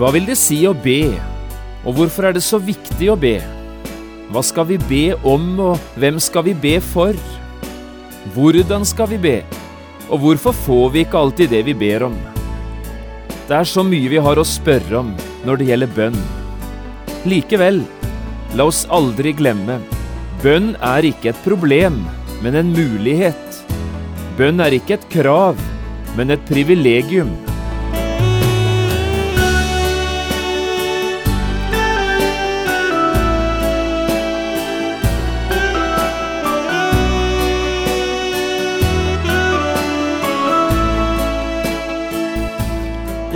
Hva vil det si å be, og hvorfor er det så viktig å be? Hva skal vi be om, og hvem skal vi be for? Hvordan skal vi be, og hvorfor får vi ikke alltid det vi ber om? Det er så mye vi har å spørre om når det gjelder bønn. Likevel, la oss aldri glemme, bønn er ikke et problem, men en mulighet. Bønn er ikke et krav, men et privilegium.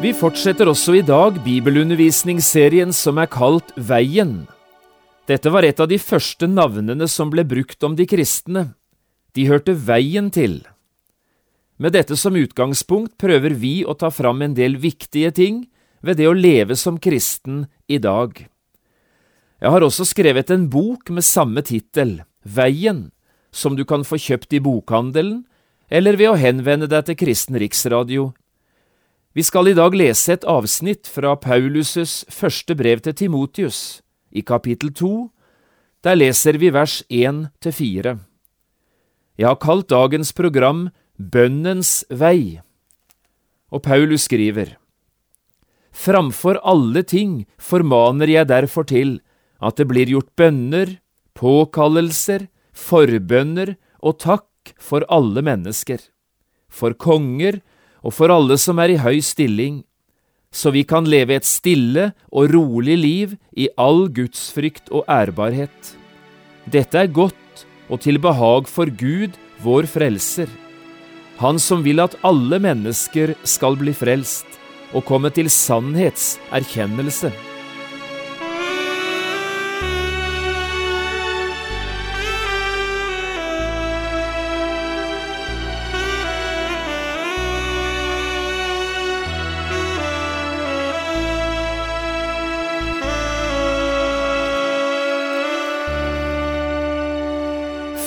Vi fortsetter også i dag bibelundervisningsserien som er kalt Veien. Dette var et av de første navnene som ble brukt om de kristne. De hørte veien til. Med dette som utgangspunkt prøver vi å ta fram en del viktige ting ved det å leve som kristen i dag. Jeg har også skrevet en bok med samme tittel, Veien, som du kan få kjøpt i bokhandelen eller ved å henvende deg til Kristen Riksradio vi skal i dag lese et avsnitt fra Paulus' første brev til Timotius, i kapittel to. Der leser vi vers én til fire. Jeg har kalt dagens program Bønnens vei, og Paulus skriver, Framfor alle ting formaner jeg derfor til at det blir gjort bønner, påkallelser, forbønner og takk for alle mennesker, for konger, og for alle som er i høy stilling, så vi kan leve et stille og rolig liv i all gudsfrykt og ærbarhet. Dette er godt og til behag for Gud, vår Frelser, Han som vil at alle mennesker skal bli frelst og komme til sannhetserkjennelse.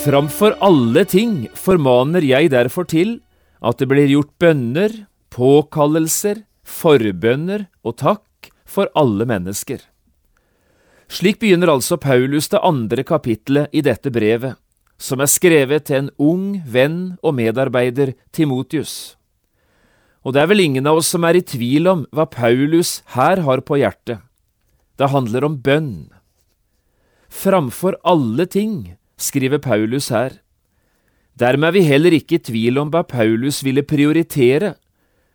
Framfor alle ting formaner jeg derfor til at det blir gjort bønner, påkallelser, forbønner og takk for alle mennesker. Slik begynner altså Paulus det andre kapitlet i dette brevet, som er skrevet til en ung venn og medarbeider, Timotius. Og det er vel ingen av oss som er i tvil om hva Paulus her har på hjertet. Det handler om bønn. Framfor alle ting skriver Paulus her. Dermed er vi heller ikke i tvil om hva Paulus ville prioritere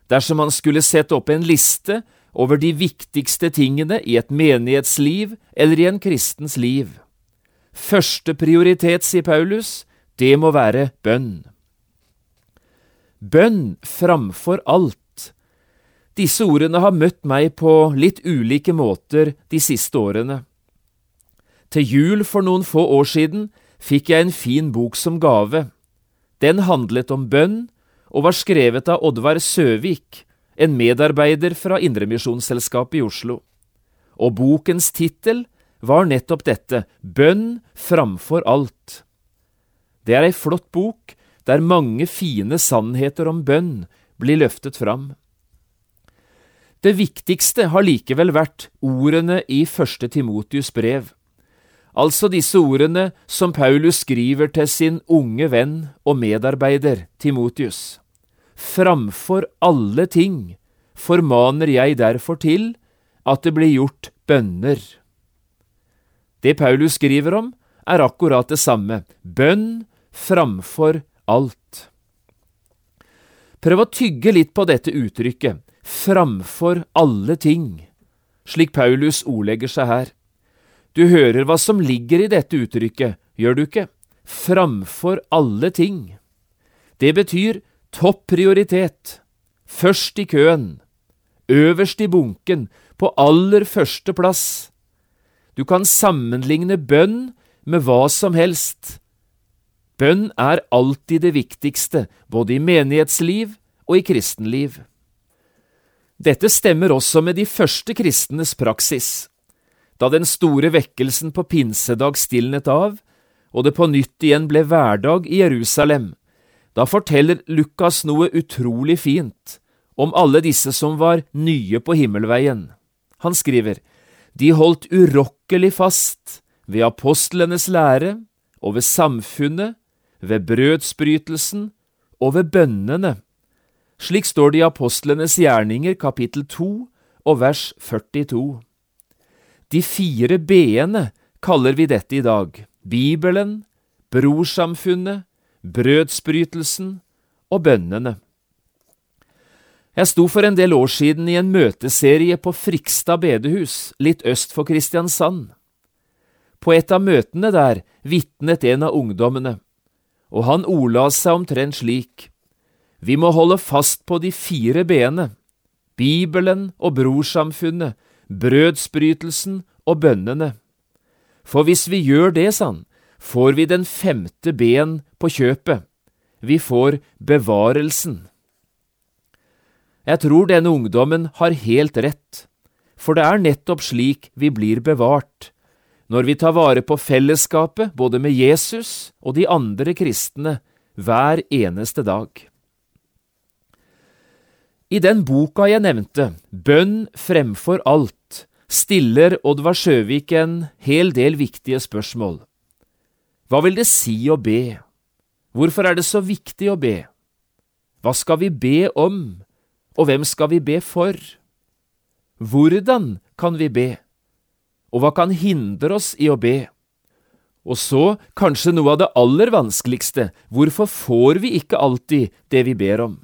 dersom han skulle sette opp en liste over de viktigste tingene i et menighetsliv eller i en kristens liv. Første prioritet, sier Paulus, det må være bønn. Bønn framfor alt. Disse ordene har møtt meg på litt ulike måter de siste årene. Til jul for noen få år siden fikk jeg en fin bok som gave. Den handlet om bønn og var skrevet av Oddvar Søvik, en medarbeider fra Indremisjonsselskapet i Oslo. Og bokens tittel var nettopp dette, Bønn framfor alt. Det er ei flott bok der mange fine sannheter om bønn blir løftet fram. Det viktigste har likevel vært ordene i første Timotius brev altså disse ordene som Paulus skriver til sin unge venn og medarbeider Timotius. Framfor alle ting formaner jeg derfor til at det blir gjort bønner. Det Paulus skriver om, er akkurat det samme, bønn framfor alt. Prøv å tygge litt på dette uttrykket, framfor alle ting, slik Paulus ordlegger seg her. Du hører hva som ligger i dette uttrykket, gjør du ikke? Framfor alle ting. Det betyr topp prioritet, først i køen, øverst i bunken, på aller første plass. Du kan sammenligne bønn med hva som helst. Bønn er alltid det viktigste, både i menighetsliv og i kristenliv. Dette stemmer også med de første kristnes praksis. Da den store vekkelsen på pinsedag stilnet av, og det på nytt igjen ble hverdag i Jerusalem, da forteller Lukas noe utrolig fint om alle disse som var nye på himmelveien. Han skriver, de holdt urokkelig fast ved apostlenes lære og ved samfunnet, ved brødsbrytelsen og ved bønnene slik står det i Apostlenes gjerninger kapittel 2 og vers 42. De fire b-ene kaller vi dette i dag, Bibelen, brorsamfunnet, brødsbrytelsen og bønnene. Jeg sto for en del år siden i en møteserie på Frikstad bedehus, litt øst for Kristiansand. På et av møtene der vitnet en av ungdommene, og han ordla seg omtrent slik. Vi må holde fast på de fire bene, Bibelen og brorsamfunnet, brødsbrytelsen og bønnene. For hvis vi gjør det, sann, får vi den femte ben på kjøpet. Vi får bevarelsen. Jeg tror denne ungdommen har helt rett, for det er nettopp slik vi blir bevart, når vi tar vare på fellesskapet både med Jesus og de andre kristne hver eneste dag. I den boka jeg nevnte, Bønn fremfor alt, stiller Oddvar Sjøvik en hel del viktige spørsmål. Hva vil det si å be? Hvorfor er det så viktig å be? Hva skal vi be om, og hvem skal vi be for? Hvordan kan vi be, og hva kan hindre oss i å be? Og så, kanskje noe av det aller vanskeligste, hvorfor får vi ikke alltid det vi ber om?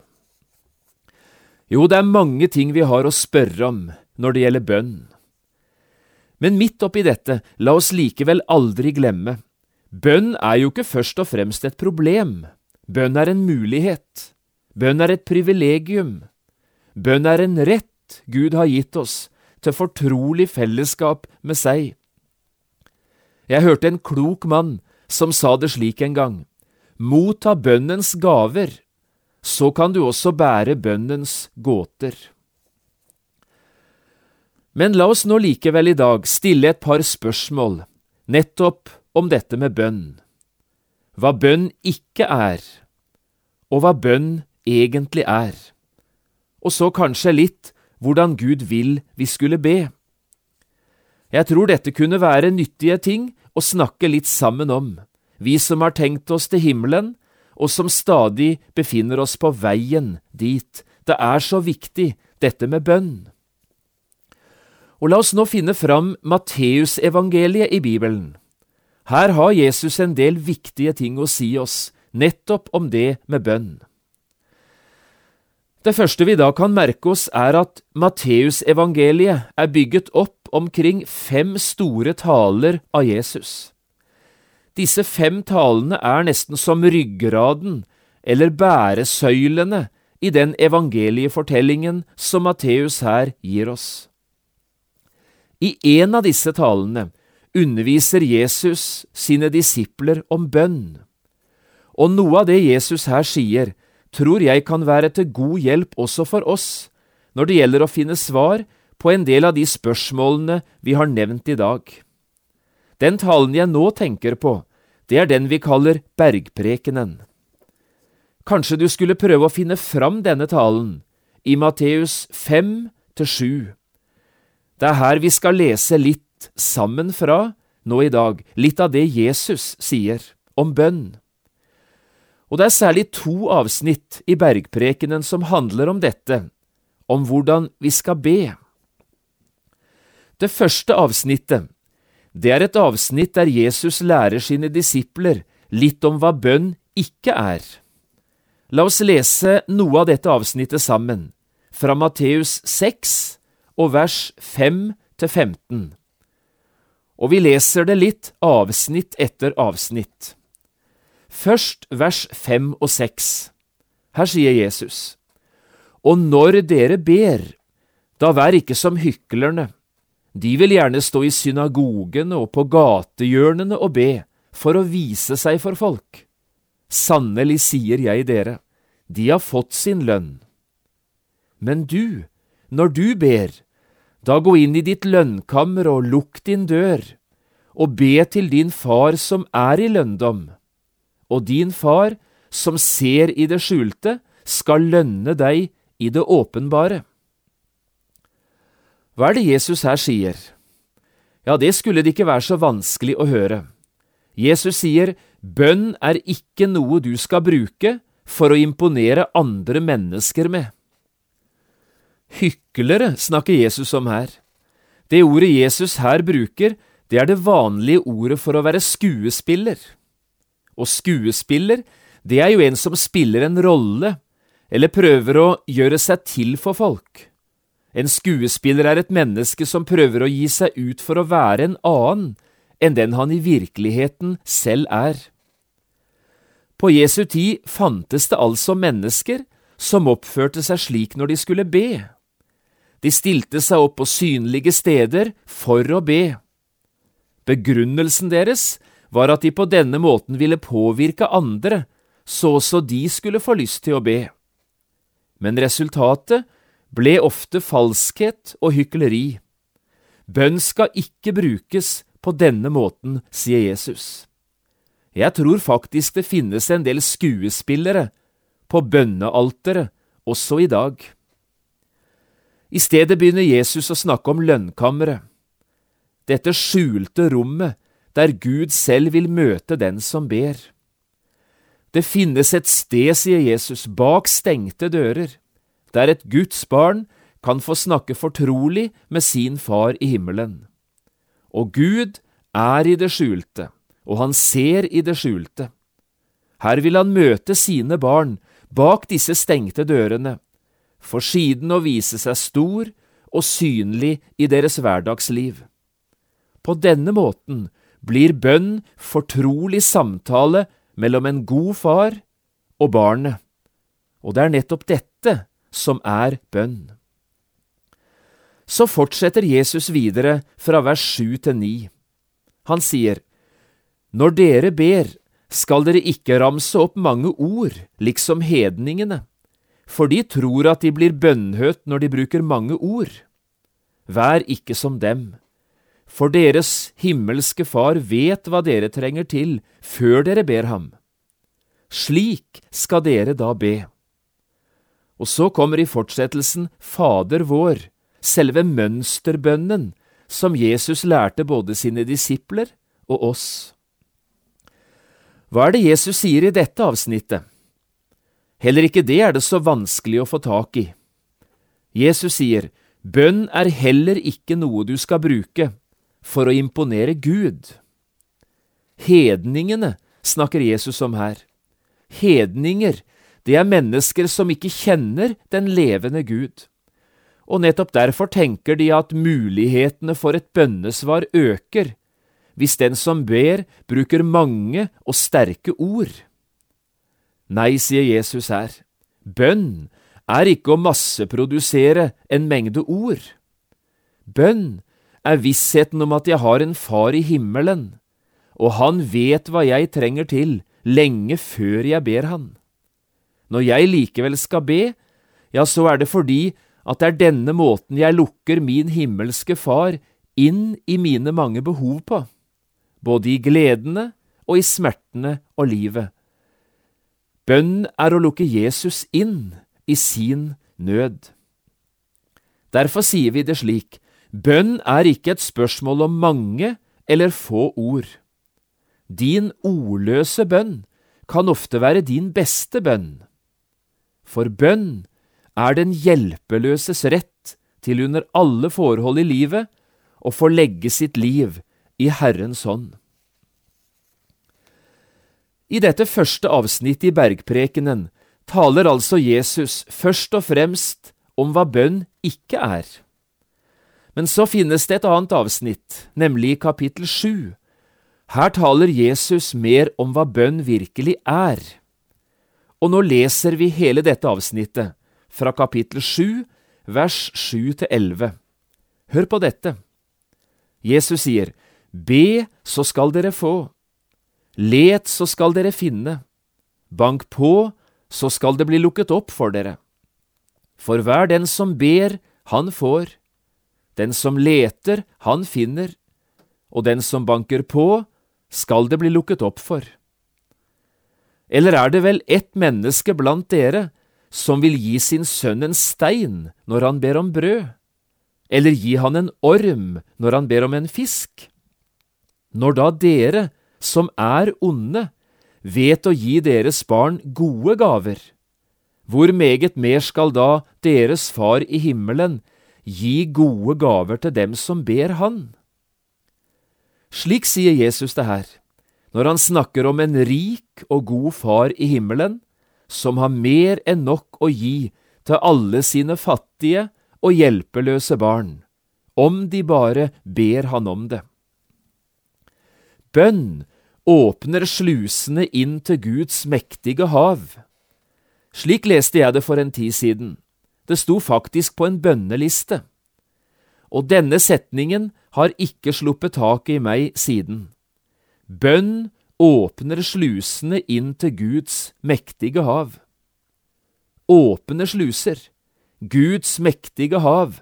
Jo, det er mange ting vi har å spørre om når det gjelder bønn. Men midt oppi dette, la oss likevel aldri glemme, bønn er jo ikke først og fremst et problem, bønn er en mulighet, bønn er et privilegium, bønn er en rett Gud har gitt oss til fortrolig fellesskap med seg. Jeg hørte en klok mann som sa det slik en gang, motta bønnens gaver så kan du også bære bønnens gåter. Men la oss nå likevel i dag stille et par spørsmål nettopp om dette med bønn. Hva bønn ikke er, og hva bønn egentlig er. Og så kanskje litt hvordan Gud vil vi skulle be. Jeg tror dette kunne være nyttige ting å snakke litt sammen om, vi som har tenkt oss til himmelen og som stadig befinner oss på veien dit. Det er så viktig, dette med bønn. Og la oss nå finne fram Matteusevangeliet i Bibelen. Her har Jesus en del viktige ting å si oss, nettopp om det med bønn. Det første vi da kan merke oss, er at Matteusevangeliet er bygget opp omkring fem store taler av Jesus. Disse fem talene er nesten som ryggraden, eller bæresøylene, i den evangeliefortellingen som Matteus her gir oss. I en av disse talene underviser Jesus sine disipler om bønn. Og noe av det Jesus her sier, tror jeg kan være til god hjelp også for oss når det gjelder å finne svar på en del av de spørsmålene vi har nevnt i dag. Den talen jeg nå tenker på, det er den vi kaller bergprekenen. Kanskje du skulle prøve å finne fram denne talen i Matteus 5 7. Det er her vi skal lese litt sammen fra nå i dag, litt av det Jesus sier om bønn. Og det er særlig to avsnitt i bergprekenen som handler om dette, om hvordan vi skal be. Det første avsnittet det er et avsnitt der Jesus lærer sine disipler litt om hva bønn ikke er. La oss lese noe av dette avsnittet sammen, fra Matteus 6 og vers 5 til 15. Og vi leser det litt avsnitt etter avsnitt. Først vers 5 og 6. Her sier Jesus, Og når dere ber, da vær ikke som hyklerne. De vil gjerne stå i synagogene og på gatehjørnene og be, for å vise seg for folk. Sannelig sier jeg dere, de har fått sin lønn. Men du, når du ber, da gå inn i ditt lønnkammer og lukk din dør, og be til din far som er i lønndom, og din far som ser i det skjulte, skal lønne deg i det åpenbare. Hva er det Jesus her sier? Ja, det skulle det ikke være så vanskelig å høre. Jesus sier bønn er ikke noe du skal bruke for å imponere andre mennesker med. Hyklere snakker Jesus om her. Det ordet Jesus her bruker, det er det vanlige ordet for å være skuespiller. Og skuespiller, det er jo en som spiller en rolle, eller prøver å gjøre seg til for folk. En skuespiller er et menneske som prøver å gi seg ut for å være en annen enn den han i virkeligheten selv er. På Jesu tid fantes det altså mennesker som oppførte seg slik når de skulle be. De stilte seg opp på synlige steder for å be. Begrunnelsen deres var at de på denne måten ville påvirke andre, så også de skulle få lyst til å be. Men resultatet ble ofte falskhet og hykleri. Bønn skal ikke brukes på denne måten, sier Jesus. Jeg tror faktisk det finnes en del skuespillere på bønnealteret også i dag. I stedet begynner Jesus å snakke om lønnkammeret, dette skjulte rommet der Gud selv vil møte den som ber. Det finnes et sted, sier Jesus, bak stengte dører der et Guds barn kan få snakke fortrolig med sin far i himmelen. Og Gud er i det skjulte, og han ser i det skjulte. Her vil han møte sine barn bak disse stengte dørene, for siden å vise seg stor og synlig i deres hverdagsliv. På denne måten blir bønn fortrolig samtale mellom en god far og barnet, og det er nettopp dette som er bønn. Så fortsetter Jesus videre fra vers sju til ni. Han sier, Når dere ber, skal dere ikke ramse opp mange ord, liksom hedningene, for de tror at de blir bønnhørt når de bruker mange ord. Vær ikke som dem, for deres himmelske Far vet hva dere trenger til før dere ber ham. Slik skal dere da be. Og så kommer i fortsettelsen Fader vår, selve mønsterbønnen som Jesus lærte både sine disipler og oss. Hva er det Jesus sier i dette avsnittet? Heller ikke det er det så vanskelig å få tak i. Jesus sier, bønn er heller ikke noe du skal bruke for å imponere Gud. Hedningene snakker Jesus om her. Hedninger det er mennesker som ikke kjenner den levende Gud. Og nettopp derfor tenker de at mulighetene for et bønnesvar øker hvis den som ber, bruker mange og sterke ord. Nei, sier Jesus her, bønn er ikke å masseprodusere en mengde ord. Bønn er vissheten om at jeg har en far i himmelen, og han vet hva jeg trenger til lenge før jeg ber han. Når jeg likevel skal be, ja, så er det fordi at det er denne måten jeg lukker min himmelske Far inn i mine mange behov på, både i gledene og i smertene og livet. Bønn er å lukke Jesus inn i sin nød. Derfor sier vi det slik, bønn er ikke et spørsmål om mange eller få ord. Din ordløse bønn kan ofte være din beste bønn for bønn er den hjelpeløses rett til under alle forhold i livet å få legge sitt liv i Herrens hånd. I dette første avsnittet i bergprekenen taler altså Jesus først og fremst om hva bønn ikke er. Men så finnes det et annet avsnitt, nemlig i kapittel sju. Her taler Jesus mer om hva bønn virkelig er. Og nå leser vi hele dette avsnittet, fra kapittel 7, vers 7–11. Hør på dette. Jesus sier, Be, så skal dere få. Let, så skal dere finne. Bank på, så skal det bli lukket opp for dere. For hver den som ber, han får. Den som leter, han finner. Og den som banker på, skal det bli lukket opp for. Eller er det vel ett menneske blant dere som vil gi sin sønn en stein når han ber om brød? Eller gi han en orm når han ber om en fisk? Når da dere, som er onde, vet å gi deres barn gode gaver, hvor meget mer skal da deres Far i himmelen gi gode gaver til dem som ber Han? Slik sier Jesus det her, når han snakker om en rik og god Far i himmelen, som har mer enn nok å gi til alle sine fattige og hjelpeløse barn, om de bare ber han om det. Bønn åpner slusene inn til Guds mektige hav. Slik leste jeg det for en tid siden. Det sto faktisk på en bønneliste. Og denne setningen har ikke sluppet taket i meg siden. Bønn åpner slusene inn til Guds mektige hav. Åpne sluser, Guds mektige hav.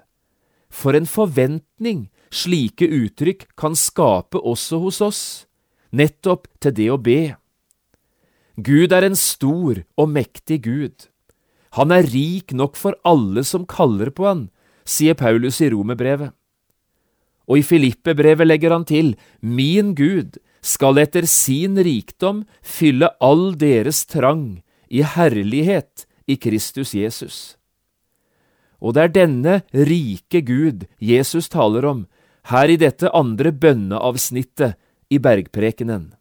For en forventning slike uttrykk kan skape også hos oss, nettopp til det å be. Gud er en stor og mektig Gud. Han er rik nok for alle som kaller på han, sier Paulus i Romerbrevet. Og i Filippe-brevet legger han til, Min Gud skal etter sin rikdom fylle all deres trang i herlighet i Kristus Jesus. Og det er denne rike Gud Jesus taler om her i dette andre bønneavsnittet i bergprekenen.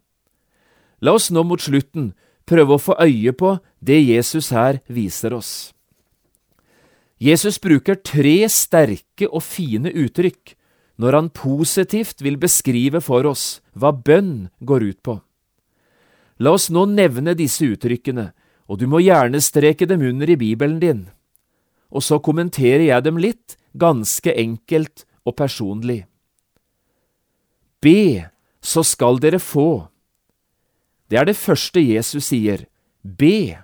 La oss nå mot slutten prøve å få øye på det Jesus her viser oss. Jesus bruker tre sterke og fine uttrykk når han positivt vil beskrive for oss hva bønn går ut på. La oss nå nevne disse uttrykkene, og du må gjerne streke dem under i Bibelen din. Og så kommenterer jeg dem litt, ganske enkelt og personlig. Be, så skal dere få. Det er det første Jesus sier, be.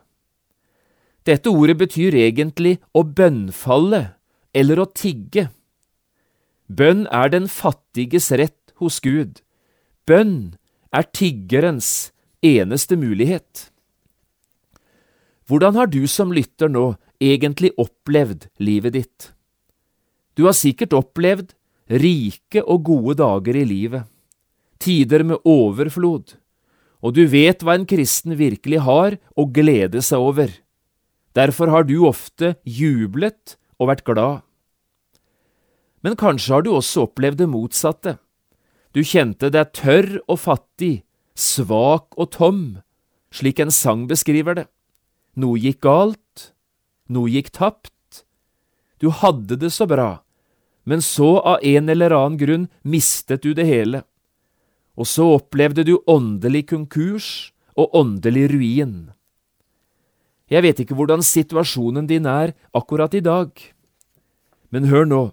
Dette ordet betyr egentlig å bønnfalle eller å tigge. Bønn er den fattiges rett hos Gud. Bønn er tiggerens eneste mulighet. Hvordan har du som lytter nå egentlig opplevd livet ditt? Du har sikkert opplevd rike og gode dager i livet, tider med overflod, og du vet hva en kristen virkelig har å glede seg over. Derfor har du ofte jublet og vært glad. Men kanskje har du også opplevd det motsatte. Du kjente deg tørr og fattig, svak og tom, slik en sang beskriver det. Noe gikk galt, noe gikk tapt. Du hadde det så bra, men så av en eller annen grunn mistet du det hele. Og så opplevde du åndelig konkurs og åndelig ruin. Jeg vet ikke hvordan situasjonen din er akkurat i dag, men hør nå.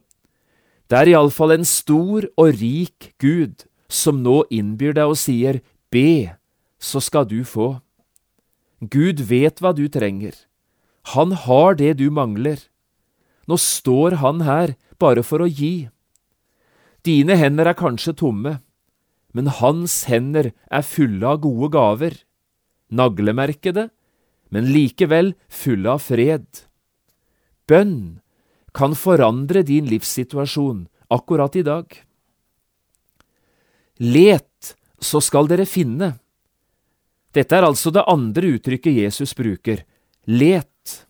Det er iallfall en stor og rik Gud som nå innbyr deg og sier, Be, så skal du få. Gud vet hva du trenger. Han har det du mangler. Nå står han her bare for å gi. Dine hender er kanskje tomme, men hans hender er fulle av gode gaver, naglemerkede, men likevel fulle av fred. Bønn kan forandre din livssituasjon akkurat i dag. Let, så skal dere finne. Dette er altså det andre uttrykket Jesus bruker, let.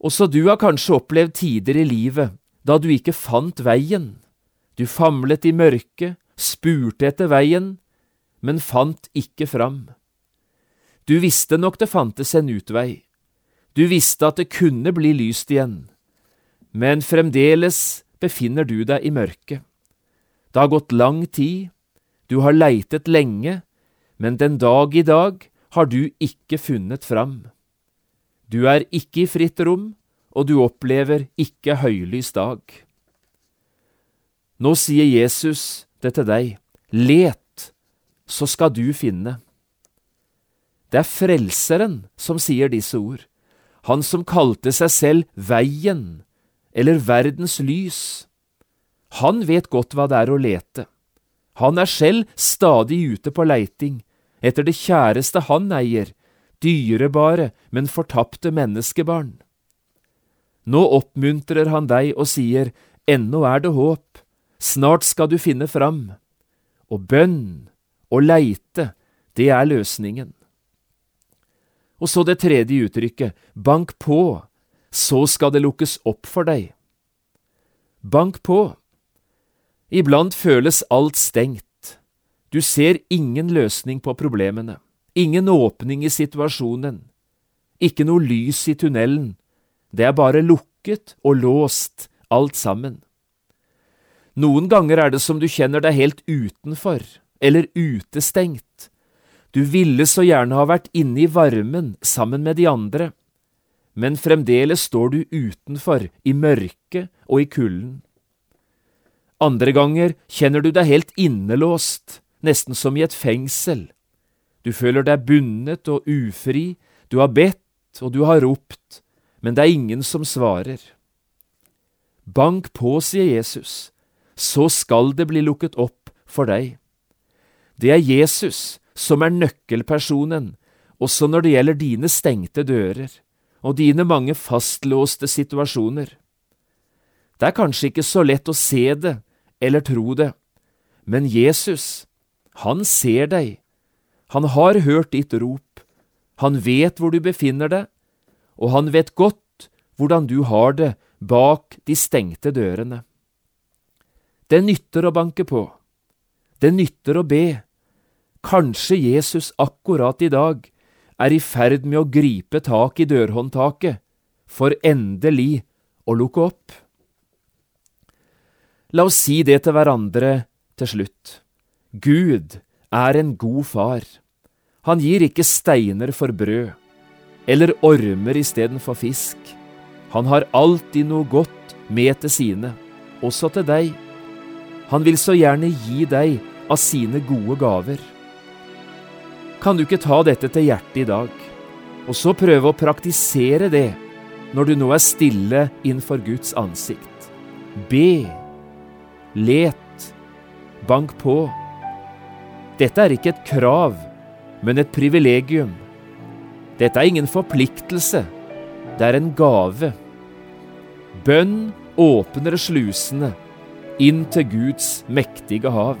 Også du har kanskje opplevd tider i livet da du ikke fant veien. Du famlet i mørket, spurte etter veien, men fant ikke fram. Du visste nok det fantes en utvei. Du visste at det kunne bli lyst igjen men fremdeles befinner du deg i mørket. Det har gått lang tid, du har leitet lenge, men den dag i dag har du ikke funnet fram. Du er ikke i fritt rom, og du opplever ikke høylys dag. Nå sier Jesus det til deg, let, så skal du finne. Det er Frelseren som sier disse ord, han som kalte seg selv Veien, eller verdens lys. Han vet godt hva det er å lete. Han er selv stadig ute på leiting etter det kjæreste han eier, dyrebare, men fortapte menneskebarn. Nå oppmuntrer han deg og sier, ennå er det håp, snart skal du finne fram. Og bønn og leite, det er løsningen. Og så det tredje uttrykket, bank på, så skal det lukkes opp for deg. Bank på. Iblant føles alt stengt. Du ser ingen løsning på problemene, ingen åpning i situasjonen, ikke noe lys i tunnelen, det er bare lukket og låst, alt sammen. Noen ganger er det som du kjenner deg helt utenfor, eller utestengt, du ville så gjerne ha vært inne i varmen sammen med de andre, men fremdeles står du utenfor, i mørket og i kulden. Andre ganger kjenner du deg helt innelåst, nesten som i et fengsel. Du føler deg bundet og ufri, du har bedt og du har ropt, men det er ingen som svarer. Bank på, sier Jesus, så skal det bli lukket opp for deg. Det er Jesus som er nøkkelpersonen, også når det gjelder dine stengte dører og dine mange fastlåste situasjoner. Det er kanskje ikke så lett å se det eller tro det, men Jesus, han ser deg, han har hørt ditt rop, han vet hvor du befinner deg, og han vet godt hvordan du har det bak de stengte dørene. Det nytter å banke på, det nytter å be, Kanskje Jesus akkurat i dag er i ferd med å gripe tak i dørhåndtaket, for endelig å lukke opp. La oss si det til hverandre til slutt. Gud er en god far. Han gir ikke steiner for brød, eller ormer istedenfor fisk. Han har alltid noe godt med til sine, også til deg. Han vil så gjerne gi deg av sine gode gaver. Kan du ikke ta dette til hjertet i dag, og så prøve å praktisere det når du nå er stille innenfor Guds ansikt? Be, let, bank på. Dette er ikke et krav, men et privilegium. Dette er ingen forpliktelse, det er en gave. Bønn åpner slusene inn til Guds mektige hav.